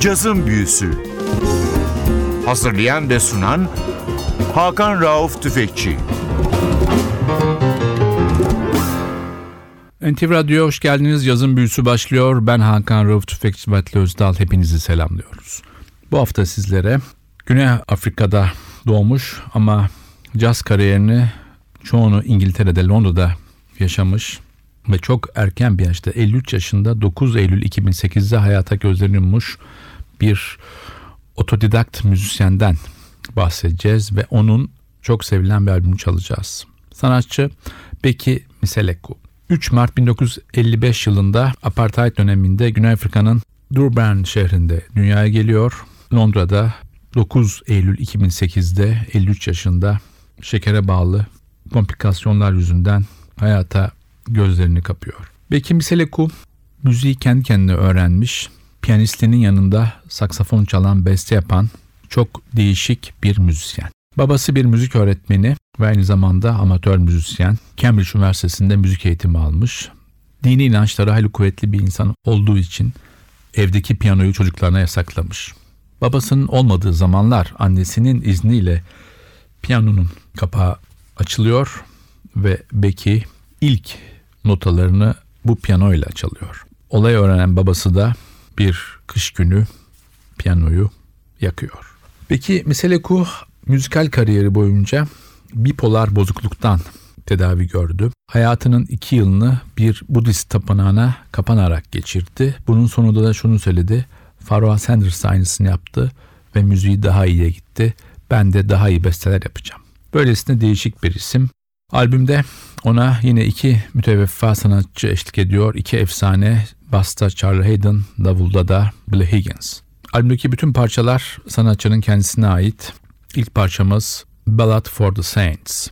Cazın Büyüsü Hazırlayan ve sunan Hakan Rauf Tüfekçi NTV Radyo'ya hoş geldiniz. Yazın büyüsü başlıyor. Ben Hakan Rauf Tüfekçi Batlı Özdal. Hepinizi selamlıyoruz. Bu hafta sizlere Güney Afrika'da doğmuş ama caz kariyerini çoğunu İngiltere'de, Londra'da yaşamış ve çok erken bir yaşta 53 yaşında 9 Eylül 2008'de hayata gözlerini yummuş bir otodidakt müzisyenden bahsedeceğiz ve onun çok sevilen bir albümü çalacağız. Sanatçı Beki Miseleku. 3 Mart 1955 yılında apartheid döneminde Güney Afrika'nın Durban şehrinde dünyaya geliyor. Londra'da 9 Eylül 2008'de 53 yaşında şekere bağlı komplikasyonlar yüzünden hayata gözlerini kapıyor. Beki Miseleku müziği kendi kendine öğrenmiş, piyanistinin yanında saksafon çalan, beste yapan çok değişik bir müzisyen. Babası bir müzik öğretmeni ve aynı zamanda amatör müzisyen. Cambridge Üniversitesi'nde müzik eğitimi almış. Dini inançları hayli kuvvetli bir insan olduğu için evdeki piyanoyu çocuklarına yasaklamış. Babasının olmadığı zamanlar annesinin izniyle piyanonun kapağı açılıyor ve Becky ilk notalarını bu piyanoyla çalıyor. Olay öğrenen babası da bir kış günü piyanoyu yakıyor. Peki Miseleku müzikal kariyeri boyunca bipolar bozukluktan tedavi gördü. Hayatının iki yılını bir Budist tapınağına kapanarak geçirdi. Bunun sonunda da şunu söyledi. Pharoah Sanders aynısını yaptı ve müziği daha iyiye gitti. Ben de daha iyi besteler yapacağım. Böylesine değişik bir isim. Albümde ona yine iki müteveffa sanatçı eşlik ediyor. İki efsane Basta Charlie Hayden, Davulda da Billy Higgins. Albümdeki bütün parçalar sanatçının kendisine ait. İlk parçamız Ballad for the Saints.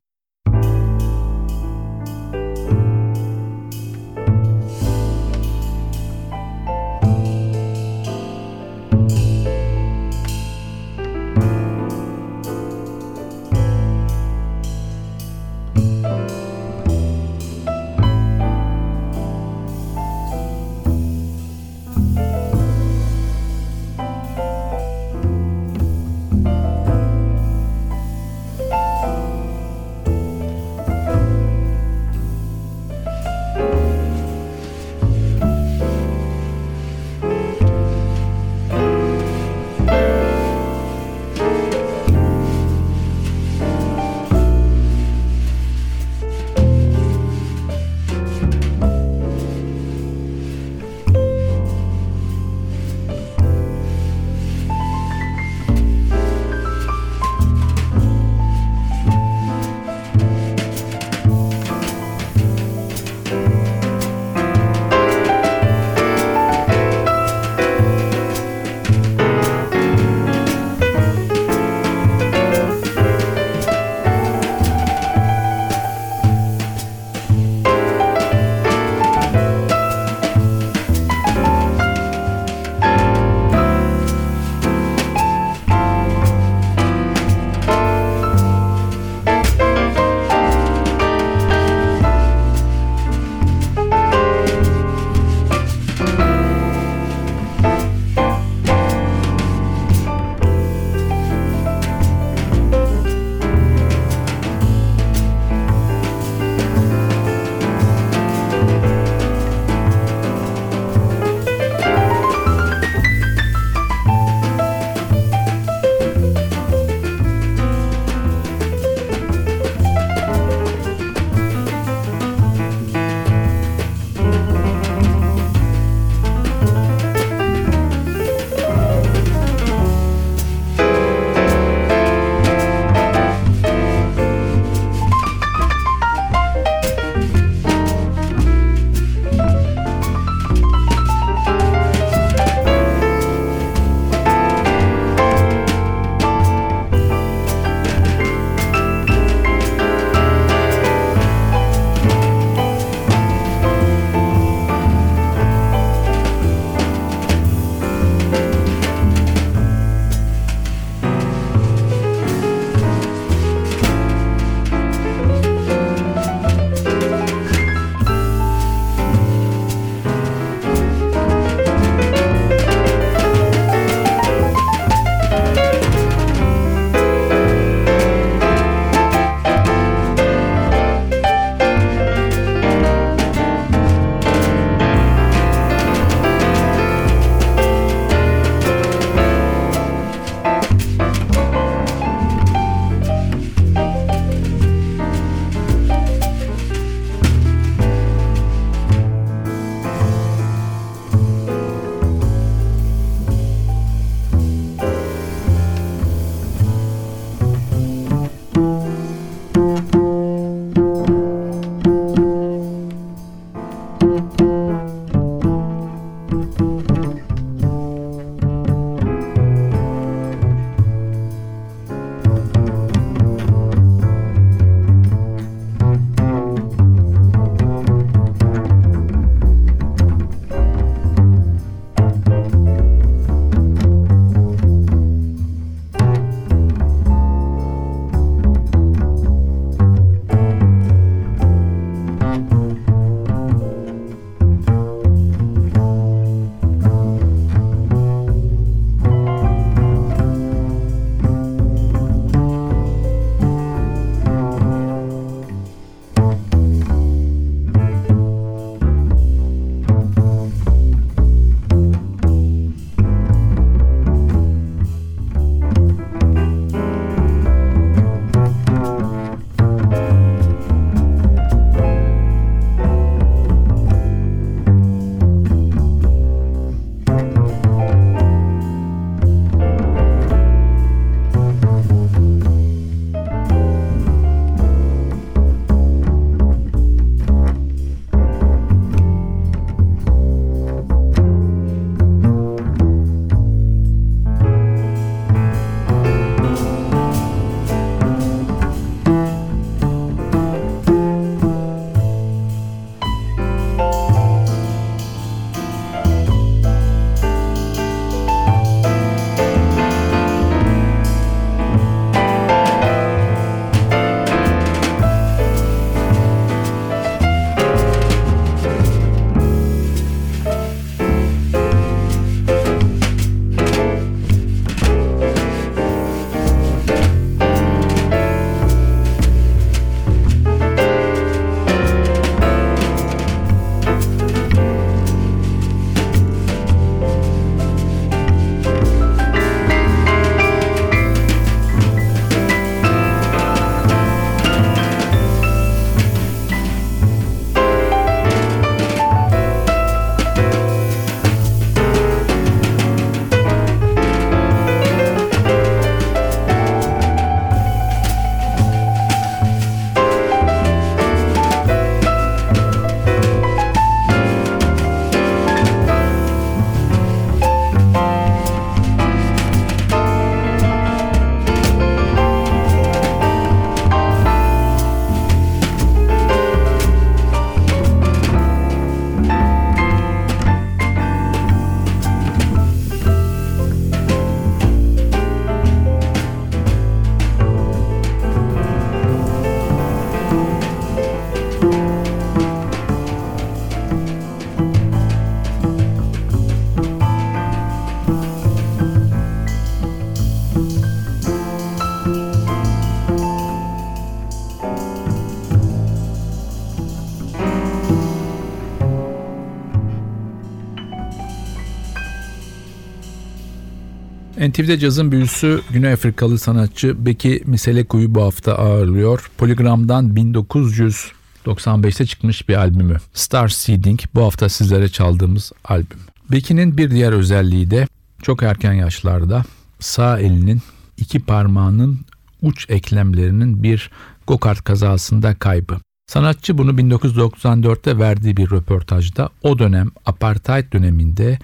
NTV'de cazın büyüsü Güney Afrikalı sanatçı Beki Miseleku'yu bu hafta ağırlıyor. Poligram'dan 1995'te çıkmış bir albümü. Star Seeding bu hafta sizlere çaldığımız albüm. Beki'nin bir diğer özelliği de çok erken yaşlarda sağ elinin iki parmağının uç eklemlerinin bir go-kart kazasında kaybı. Sanatçı bunu 1994'te verdiği bir röportajda o dönem apartheid döneminde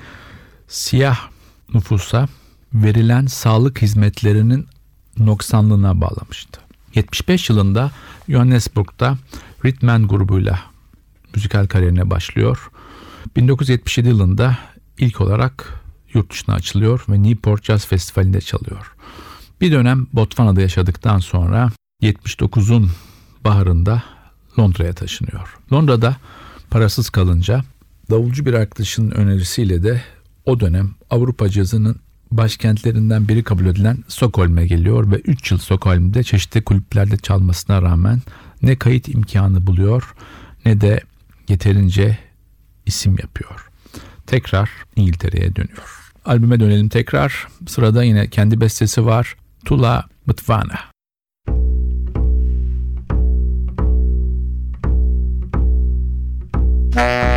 siyah nüfusa verilen sağlık hizmetlerinin noksanlığına bağlamıştı. 75 yılında Johannesburg'da Ritman grubuyla müzikal kariyerine başlıyor. 1977 yılında ilk olarak yurt dışına açılıyor ve Newport Jazz Festivali'nde çalıyor. Bir dönem Botswana'da yaşadıktan sonra 79'un baharında Londra'ya taşınıyor. Londra'da parasız kalınca davulcu bir arkadaşının önerisiyle de o dönem Avrupa cazının başkentlerinden biri kabul edilen Stockholm'e geliyor ve 3 yıl Stockholm'de çeşitli kulüplerde çalmasına rağmen ne kayıt imkanı buluyor ne de yeterince isim yapıyor. Tekrar İngiltere'ye dönüyor. Albüme dönelim tekrar. Sırada yine kendi bestesi var. Tula Mıtvana. Vamos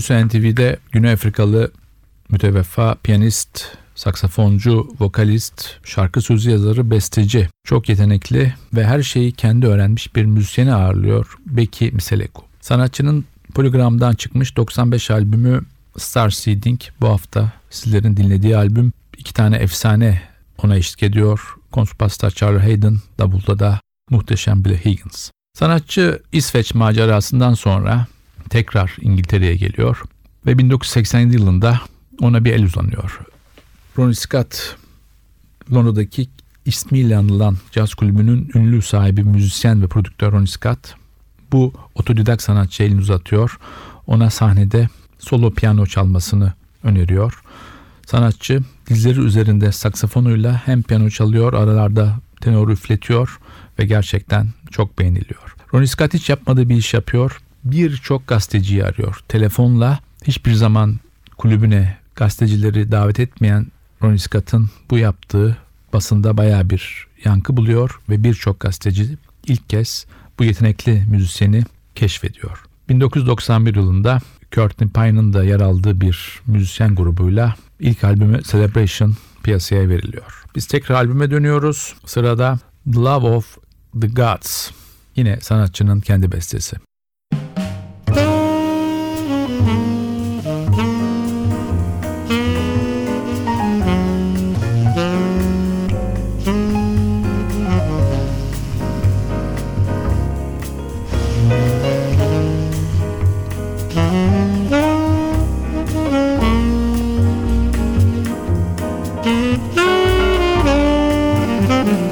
Büyüsü NTV'de Güney Afrikalı müteveffa piyanist, saksafoncu, vokalist, şarkı sözü yazarı, besteci, çok yetenekli ve her şeyi kendi öğrenmiş bir müzisyeni ağırlıyor Beki Miseleku. Sanatçının Poligram'dan çıkmış 95 albümü Star Seeding bu hafta sizlerin dinlediği albüm iki tane efsane ona eşlik ediyor. Kontrpasta Charlie Hayden, davulda da muhteşem Billy Higgins. Sanatçı İsveç macerasından sonra tekrar İngiltere'ye geliyor ve 1987 yılında ona bir el uzanıyor. Ronnie Scott Londra'daki ismiyle anılan caz kulübünün ünlü sahibi müzisyen ve prodüktör Ronnie Scott bu otodidak sanatçı elini uzatıyor. Ona sahnede solo piyano çalmasını öneriyor. Sanatçı dizleri üzerinde saksafonuyla hem piyano çalıyor, aralarda tenor üfletiyor ve gerçekten çok beğeniliyor. Ronnie Scott hiç yapmadığı bir iş yapıyor birçok gazeteciyi arıyor. Telefonla hiçbir zaman kulübüne gazetecileri davet etmeyen Ronnie Scott'ın bu yaptığı basında baya bir yankı buluyor ve birçok gazeteci ilk kez bu yetenekli müzisyeni keşfediyor. 1991 yılında Courtney Pine'ın da yer aldığı bir müzisyen grubuyla ilk albümü Celebration piyasaya veriliyor. Biz tekrar albüme dönüyoruz. Sırada The Love of the Gods. Yine sanatçının kendi bestesi. Mm-hmm.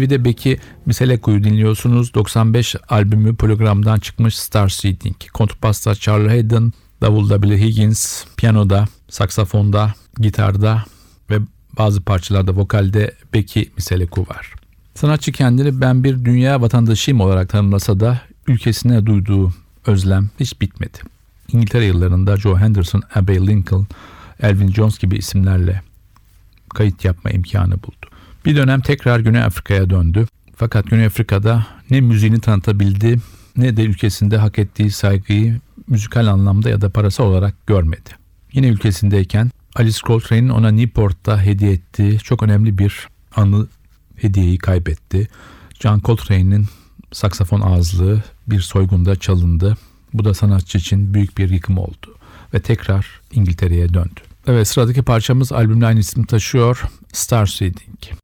NTV'de Beki Miseleko'yu dinliyorsunuz. 95 albümü programdan çıkmış Star Seeding. Kontrbasta Charlie Hayden, davulda Billy Higgins, piyanoda, saksafonda, gitarda ve bazı parçalarda vokalde Beki Miseleku var. Sanatçı kendini ben bir dünya vatandaşıyım olarak tanımlasa da ülkesine duyduğu özlem hiç bitmedi. İngiltere yıllarında Joe Henderson, Abbey Lincoln, Elvin Jones gibi isimlerle kayıt yapma imkanı buldu. Bir dönem tekrar Güney Afrika'ya döndü. Fakat Güney Afrika'da ne müziğini tanıtabildi ne de ülkesinde hak ettiği saygıyı müzikal anlamda ya da parası olarak görmedi. Yine ülkesindeyken Alice Coltrane'in ona Newport'ta hediye ettiği çok önemli bir anı hediyeyi kaybetti. John Coltrane'in saksafon ağızlığı bir soygunda çalındı. Bu da sanatçı için büyük bir yıkım oldu ve tekrar İngiltere'ye döndü. Evet sıradaki parçamız albümle aynı isim taşıyor. Star Seeding.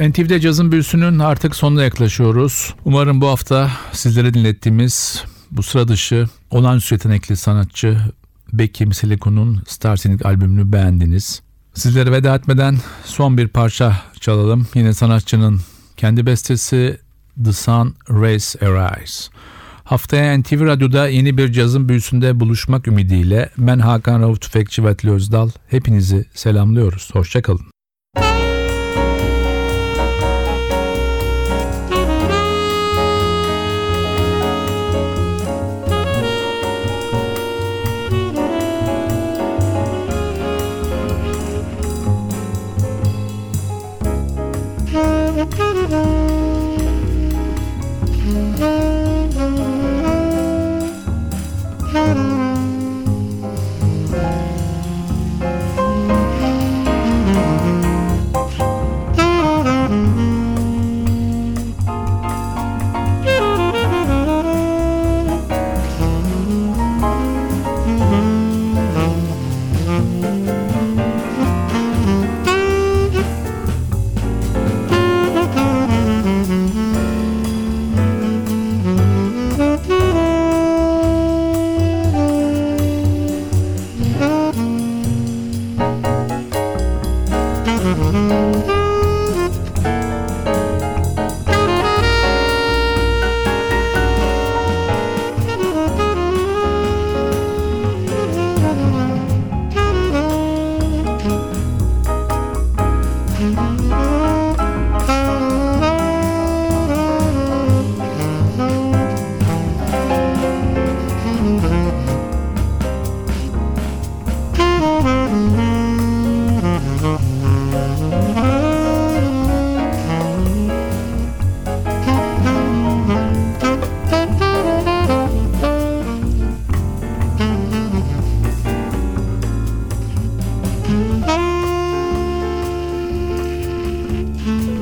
NTV'de cazın büyüsünün artık sonuna yaklaşıyoruz. Umarım bu hafta sizlere dinlettiğimiz bu sıra dışı olağanüstü yetenekli sanatçı Becky Seliko'nun Starsinik albümünü beğendiniz. Sizlere veda etmeden son bir parça çalalım. Yine sanatçının kendi bestesi The Sun Rays Arise. Haftaya NTV Radyo'da yeni bir cazın büyüsünde buluşmak ümidiyle ben Hakan Rauf Tüfekçi ve Özdal hepinizi selamlıyoruz. Hoşçakalın. Mm-hmm.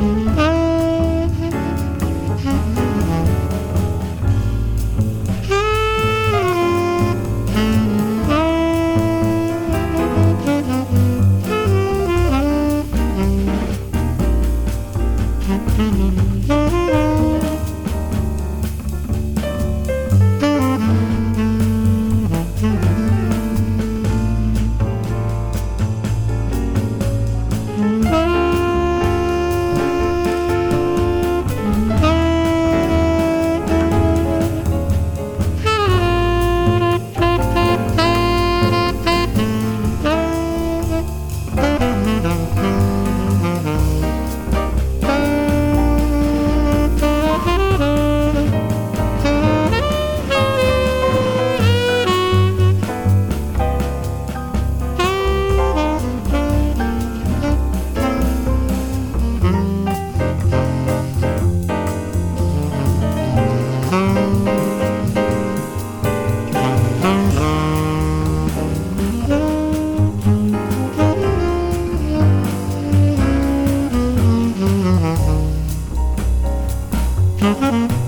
Música